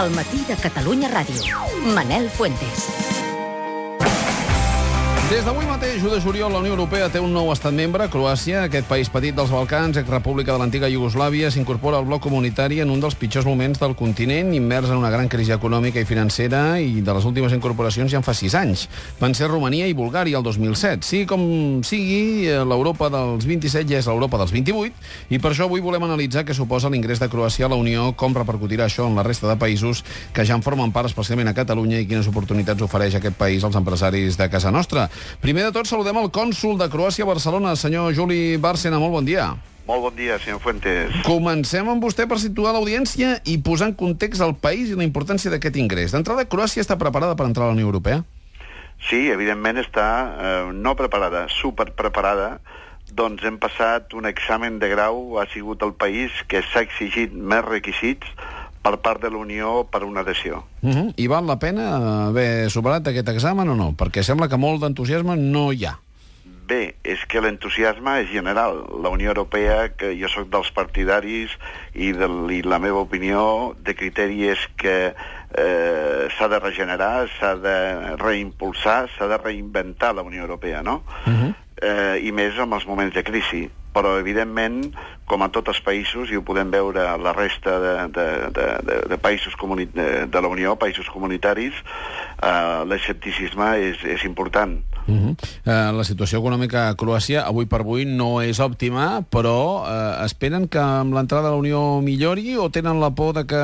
al matí de Catalunya Ràdio. Manel Fuentes. Des d'avui mateix, 1 de juliol, la Unió Europea té un nou estat membre, Croàcia. Aquest país petit dels Balcans, exrepública de l'antiga Iugoslàvia, s'incorpora al bloc comunitari en un dels pitjors moments del continent, immers en una gran crisi econòmica i financera, i de les últimes incorporacions ja en fa 6 anys. Van ser Romania i Bulgària el 2007. Sí, com sigui, eh, l'Europa dels 27 ja és l'Europa dels 28, i per això avui volem analitzar què suposa l'ingrés de Croàcia a la Unió, com repercutirà això en la resta de països que ja en formen part, especialment a Catalunya, i quines oportunitats ofereix aquest país als empresaris de casa nostra. Primer de tot, saludem el cònsul de Croàcia a Barcelona, senyor Juli Bárcena. Molt bon dia. Molt bon dia, senyor Fuentes. Comencem amb vostè per situar l'audiència i posar en context el país i la importància d'aquest ingrés. D'entrada, Croàcia està preparada per entrar a la Unió Europea? Sí, evidentment està eh, no preparada, super preparada. Doncs hem passat un examen de grau, ha sigut el país que s'ha exigit més requisits per part de la Unió per una adhesió. Uh -huh. I val la pena haver superat aquest examen o no? Perquè sembla que molt d'entusiasme no hi ha. Bé, és que l'entusiasme és general. La Unió Europea, que jo sóc dels partidaris i, de, i la meva opinió de criteri és que eh, s'ha de regenerar, s'ha de reimpulsar, s'ha de reinventar la Unió Europea, no? Uh -huh. eh, I més en els moments de crisi però evidentment, com a tots els països, i ho podem veure a la resta de, de, de, de, de països comuni de, de la Unió, països comunitaris, eh, l'escepticisme és, és important. Uh -huh. uh, la situació econòmica a Croàcia avui per avui no és òptima, però uh, esperen que amb l'entrada a la Unió millori o tenen la por de que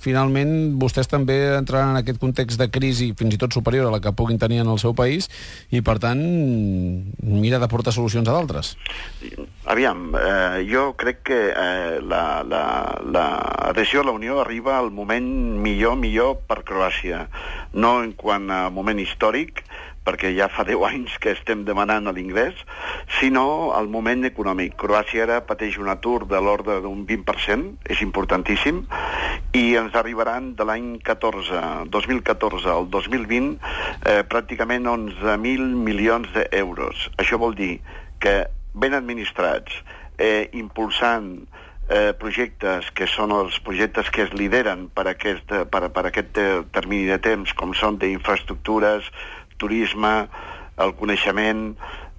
finalment vostès també entraran en aquest context de crisi fins i tot superior a la que puguin tenir en el seu país i per tant mira de portar solucions a d'altres? Aviam, eh, jo crec que eh, l'adhesió la, la, a la Unió arriba al moment millor, millor per Croàcia. No en quant a moment històric, perquè ja fa 10 anys que estem demanant l'ingrés, sinó al moment econòmic. Croàcia ara pateix un atur de l'ordre d'un 20%, és importantíssim, i ens arribaran de l'any 14, 2014 al 2020 eh, pràcticament 11.000 milions d'euros. Això vol dir que ben administrats, eh, impulsant eh, projectes que són els projectes que es lideren per aquest, per, per aquest termini de temps, com són d'infraestructures, turisme, el coneixement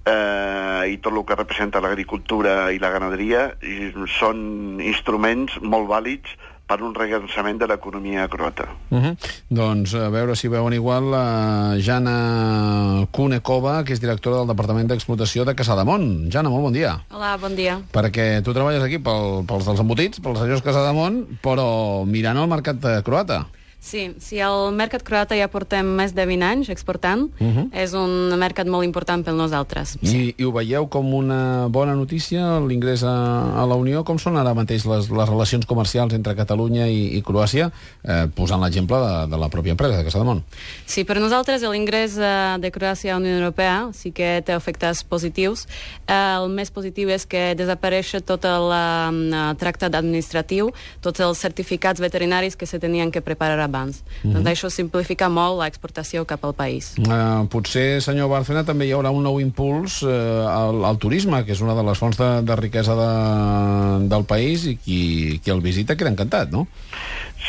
eh, i tot el que representa l'agricultura i la ganaderia, i són instruments molt vàlids per un regansament de l'economia croata. Uh -huh. Doncs a veure si veuen igual la Jana Kunekova, que és directora del Departament d'Explotació de Casademont. Jana, molt bon dia. Hola, bon dia. Perquè tu treballes aquí pel, pels dels embotits, pels senyors Casademont, però mirant el mercat croata. Sí, sí, el mercat croata ja portem més de 20 anys exportant. Uh -huh. És un mercat molt important per nosaltres. I, sí. I ho veieu com una bona notícia, l'ingrés a, a la Unió? Com són ara mateix les, les relacions comercials entre Catalunya i, i Croàcia, eh, posant l'exemple de, de la pròpia empresa de Casademont? Sí, per nosaltres l'ingrés eh, de Croàcia a la Unió Europea sí que té efectes positius. Eh, el més positiu és que desapareix tot el eh, tractat administratiu, tots els certificats veterinaris que se tenien que preparar abans. Mm -hmm. Doncs això simplifica molt l'exportació cap al país. Uh, potser, senyor Bárcena, també hi haurà un nou impuls uh, al, al turisme, que és una de les fonts de, de riquesa de, del país i qui, qui el visita queda encantat, no?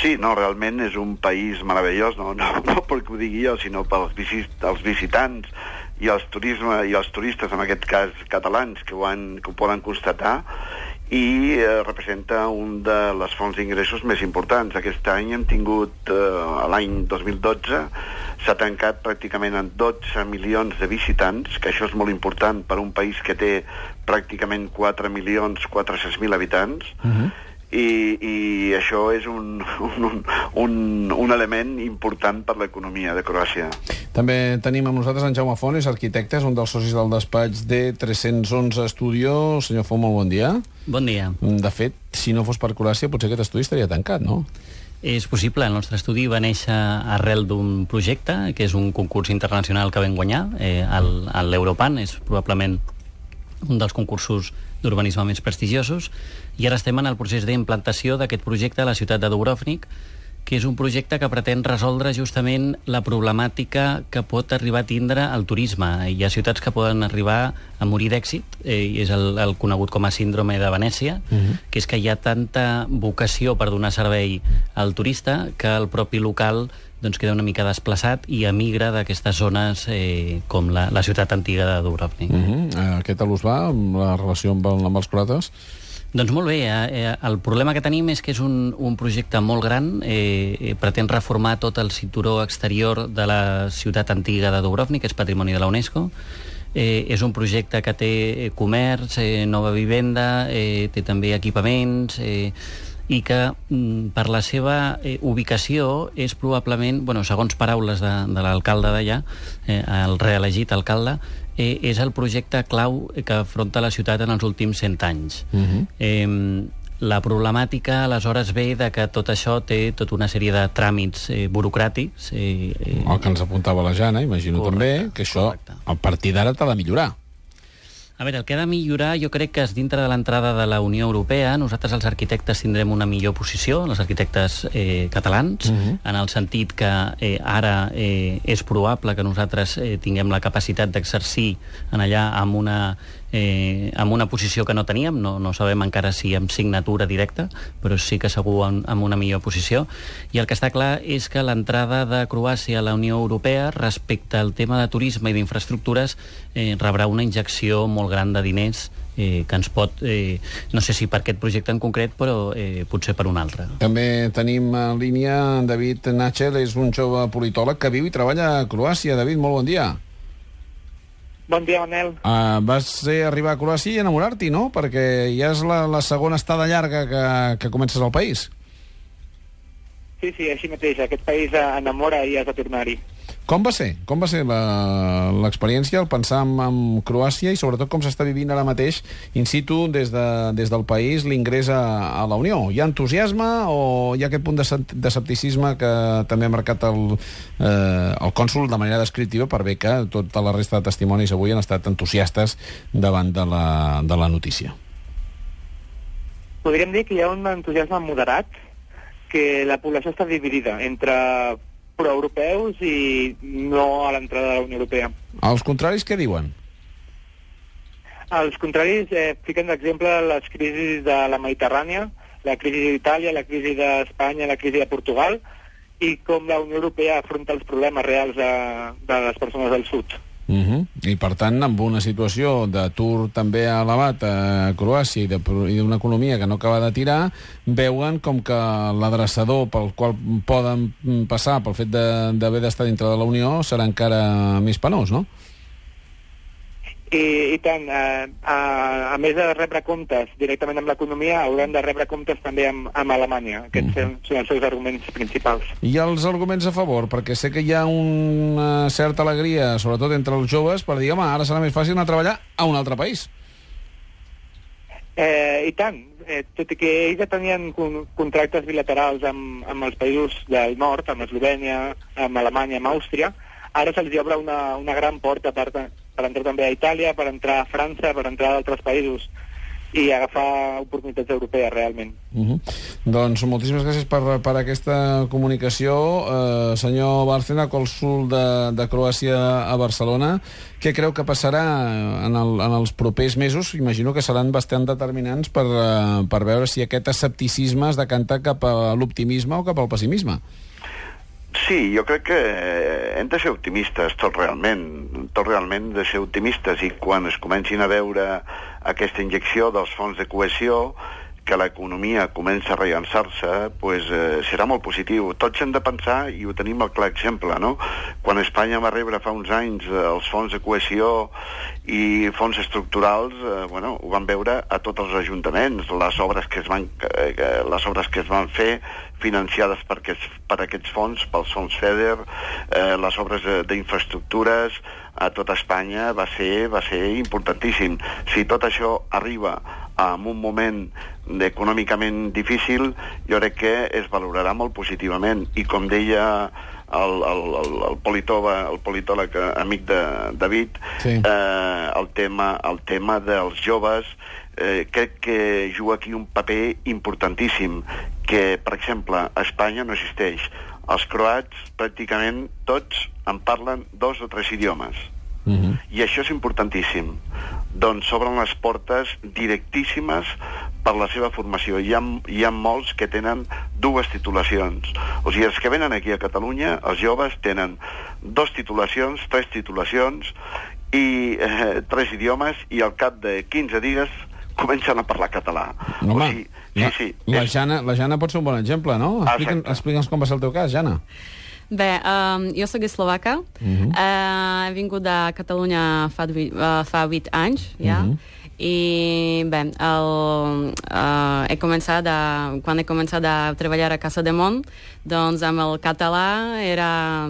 Sí, no, realment és un país meravellós, no, no, no perquè ho digui jo, sinó pels visit, els visitants i els, turisme, i els turistes, en aquest cas catalans, que ho, han, que ho poden constatar, i eh, representa un de les fonts d'ingressos més importants. Aquest any hem tingut, eh, l'any 2012, s'ha tancat pràcticament en 12 milions de visitants, que això és molt important per un país que té pràcticament 4 milions 400.000 habitants, uh -huh i, i això és un, un, un, un element important per l'economia de Croàcia. També tenim amb nosaltres en Jaume Font, és arquitecte, és un dels socis del despatx de 311 Estudio. Senyor Font, molt bon dia. Bon dia. De fet, si no fos per Croàcia, potser aquest estudi estaria tancat, no? És possible. El nostre estudi va néixer arrel d'un projecte, que és un concurs internacional que vam guanyar, eh, l'Europan, és probablement un dels concursos d'urbanisme més prestigiosos, i ara estem en el procés d'implantació d'aquest projecte a la ciutat de Dubrovnik, que és un projecte que pretén resoldre justament la problemàtica que pot arribar a tindre el turisme. Hi ha ciutats que poden arribar a morir d'èxit, eh, és el, el conegut com a síndrome de Venècia, uh -huh. que és que hi ha tanta vocació per donar servei al turista que el propi local doncs, queda una mica desplaçat i emigra d'aquestes zones eh, com la, la ciutat antiga de Dubrovnik. Uh -huh. Què tal us va amb la relació amb, amb els croates? Doncs molt bé, eh, eh, el problema que tenim és que és un, un projecte molt gran, eh, eh, pretén reformar tot el cinturó exterior de la ciutat antiga de Dubrovnik, que és patrimoni de la UNESCO, eh, és un projecte que té eh, comerç, eh, nova vivenda, eh, té també equipaments, eh, i que mm, per la seva eh, ubicació és probablement, bueno, segons paraules de, de l'alcalde d'allà, eh, el reelegit alcalde, eh, és el projecte clau que afronta la ciutat en els últims 100 anys. Uh -huh. eh, la problemàtica, aleshores, ve de que tot això té tota una sèrie de tràmits eh, burocràtics. Eh, eh... El que ens apuntava la Jana, imagino correcte, també, que això correcte. a partir d'ara t'ha de millorar. A veure, el que ha de millorar jo crec que és dintre de l'entrada de la Unió Europea. Nosaltres, els arquitectes, tindrem una millor posició, els arquitectes eh, catalans, uh mhm. -huh. en el sentit que eh, ara eh, és probable que nosaltres eh, tinguem la capacitat d'exercir en allà amb una eh, amb una posició que no teníem, no, no sabem encara si amb signatura directa, però sí que segur amb, amb una millor posició. I el que està clar és que l'entrada de Croàcia a la Unió Europea respecte al tema de turisme i d'infraestructures eh, rebrà una injecció molt gran de diners eh, que ens pot, eh, no sé si per aquest projecte en concret, però eh, potser per un altre. També tenim en línia David Nachel, és un jove politòleg que viu i treballa a Croàcia. David, molt bon dia. Bon dia, Manel. Uh, vas ser arribar a Croàcia i enamorar-t'hi, no? Perquè ja és la, la segona estada llarga que, que comences al país. Sí, sí, així mateix. Aquest país enamora i has de tornar-hi. Com va ser? Com va ser l'experiència, el pensar en, en Croàcia i sobretot com s'està vivint ara mateix in situ des, de, des del país l'ingrés a, a la Unió? Hi ha entusiasme o hi ha aquest punt de, de escepticisme que també ha marcat el, eh, el cònsul de manera descriptiva per bé que tota la resta de testimonis avui han estat entusiastes davant de la, de la notícia? Podríem dir que hi ha un entusiasme moderat que la població està dividida entre proeuropeus i no a l'entrada de la Unió Europea. Els contraris què diuen? Els contraris eh, fiquen d'exemple les crisis de la Mediterrània, la crisi d'Itàlia, la crisi d'Espanya, la crisi de Portugal, i com la Unió Europea afronta els problemes reals de, de les persones del sud. Uh -huh. I per tant, amb una situació d'atur també elevat a Croàcia i d'una economia que no acaba de tirar, veuen com que l'adreçador pel qual poden passar pel fet d'haver d'estar dintre de la Unió serà encara més penós, no? I, i tant, a, a, a més de rebre comptes directament amb l'economia, hauran de rebre comptes també amb, amb Alemanya. Aquests mm. són els seus arguments principals. I els arguments a favor? Perquè sé que hi ha una certa alegria, sobretot entre els joves, per dir, home, ara serà més fàcil anar a treballar a un altre país. Eh, I tant. Eh, tot i que ells ja tenien con contractes bilaterals amb, amb els països del nord, amb Eslovènia, amb Alemanya, amb Àustria, ara se'ls obre una, una gran porta per, per entrar també a Itàlia, per entrar a França, per entrar a altres països i agafar oportunitats europees realment. Uh -huh. Doncs moltíssimes gràcies per, per aquesta comunicació. Eh, senyor Bárcena, cònsul de, de Croàcia a Barcelona, què creu que passarà en, el, en els propers mesos? Imagino que seran bastant determinants per, uh, per veure si aquest escepticisme es decanta cap a l'optimisme o cap al pessimisme. Sí, jo crec que eh, hem de ser optimistes, tot realment, tot realment de ser optimistes i quan es comencin a veure aquesta injecció dels fons de cohesió, que l'economia comença a rellançar-se, pues, eh, serà molt positiu. Tots hem de pensar, i ho tenim el clar exemple, no? Quan Espanya va rebre fa uns anys eh, els fons de cohesió i fons estructurals, eh, bueno, ho van veure a tots els ajuntaments, les obres que es van, eh, les obres que es van fer financiades per aquests, per aquests fons, pels fons FEDER, eh, les obres d'infraestructures a tota Espanya va ser, va ser importantíssim. Si tot això arriba en un moment econòmicament difícil, jo crec que es valorarà molt positivament. I com deia el, el, el, el, politòleg, el politòleg amic de David, sí. eh, el, tema, el tema dels joves eh, crec que juga aquí un paper importantíssim que, per exemple, a Espanya no existeix. Els croats, pràcticament tots, en parlen dos o tres idiomes. Uh -huh. I això és importantíssim. Doncs s'obren les portes directíssimes per la seva formació. Hi ha, hi ha molts que tenen dues titulacions. O sigui, els que venen aquí a Catalunya, els joves, tenen dos titulacions, tres titulacions, i eh, tres idiomes, i al cap de 15 dies comencen a parlar català. No, home, o sigui, sí, la, sí. La és- Jana, la Jana pot ser un bon exemple, no? Explica'ns explica'ns com va ser el teu cas, Jana. Bé, um, jo sóc eslovaca. Mhm. uh, he vingut de Catalunya fa, uh, fa 8 anys, ja. Mhm. I bé, el, uh, he començat a, quan he començat a treballar a Casa de Mont, doncs amb el català era,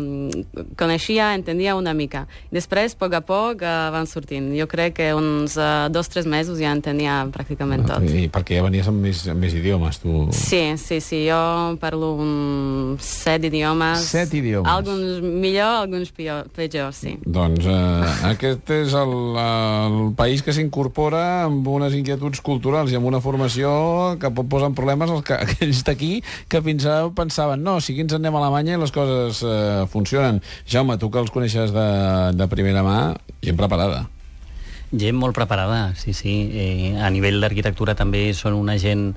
coneixia, entendia una mica. Després, a poc a poc, uh, van sortint. Jo crec que uns uh, dos o tres mesos ja entenia pràcticament tot. I perquè ja venies amb més, amb més idiomes, tu. Sí, sí, sí, jo parlo un set idiomes. Set idiomes. Alguns millor, alguns pitjor, pitjor sí. Doncs eh, aquest és el, el país que s'incorpora amb unes inquietuds culturals i amb una formació que pot posar en problemes els que, aquells d'aquí que fins ara pensaven no, si aquí ens anem a Alemanya i les coses eh, funcionen. Jaume, tu que els coneixes de, de primera mà, gent preparada. Gent molt preparada, sí, sí. Eh, a nivell d'arquitectura també són una gent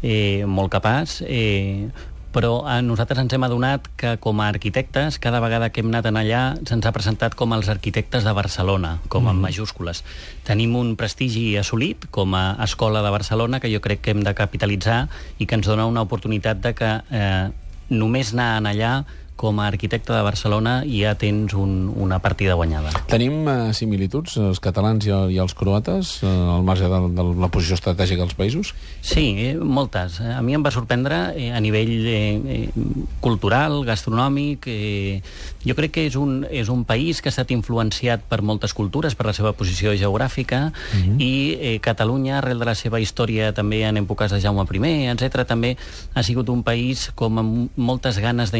eh, molt capaç, eh, però a nosaltres ens hem adonat que com a arquitectes, cada vegada que hem anat allà se'ns ha presentat com els arquitectes de Barcelona, com en majúscules. Tenim un prestigi assolit com a escola de Barcelona que jo crec que hem de capitalitzar i que ens dona una oportunitat de que eh, només anar allà com a arquitecte de Barcelona ja tens un, una partida guanyada. Tenim eh, similituds, els catalans i, i els croates, eh, al marge de, de la posició estratègica dels països? Sí, eh, moltes. A mi em va sorprendre eh, a nivell eh, eh, cultural, gastronòmic. Eh, jo crec que és un, és un país que ha estat influenciat per moltes cultures, per la seva posició geogràfica, i eh, Catalunya, arrel de la seva història també en èpoques de Jaume I, etc també ha sigut un país com amb moltes ganes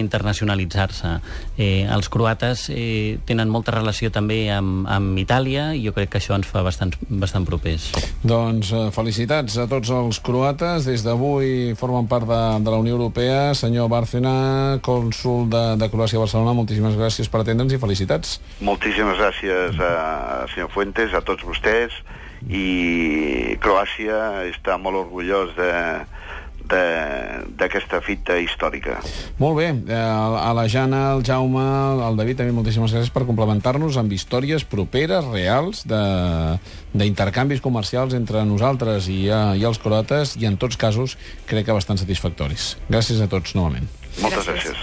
d'internacionalitzar-se. Eh, els croates eh, tenen molta relació també amb, amb Itàlia i jo crec que això ens fa bastant, bastant propers. Doncs eh, felicitats a tots els croates. Des d'avui formen part de, de la Unió Europea. Senyor Bárcena, cònsul de, de Croàcia a Barcelona, moltíssimes gràcies per atendre'ns i felicitats. Moltíssimes gràcies a senyor Fuentes, a tots vostès, i Croàcia està molt orgullós de- d'aquesta fita històrica. Molt bé, eh, a la Jana, al Jaume, al David, també moltíssimes gràcies per complementar-nos amb històries properes, reals, de- d'intercanvis comercials entre nosaltres i, eh, i els croates, i en tots casos crec que bastant satisfactoris. Gràcies a tots, novament. Moltes Gràcies. gràcies.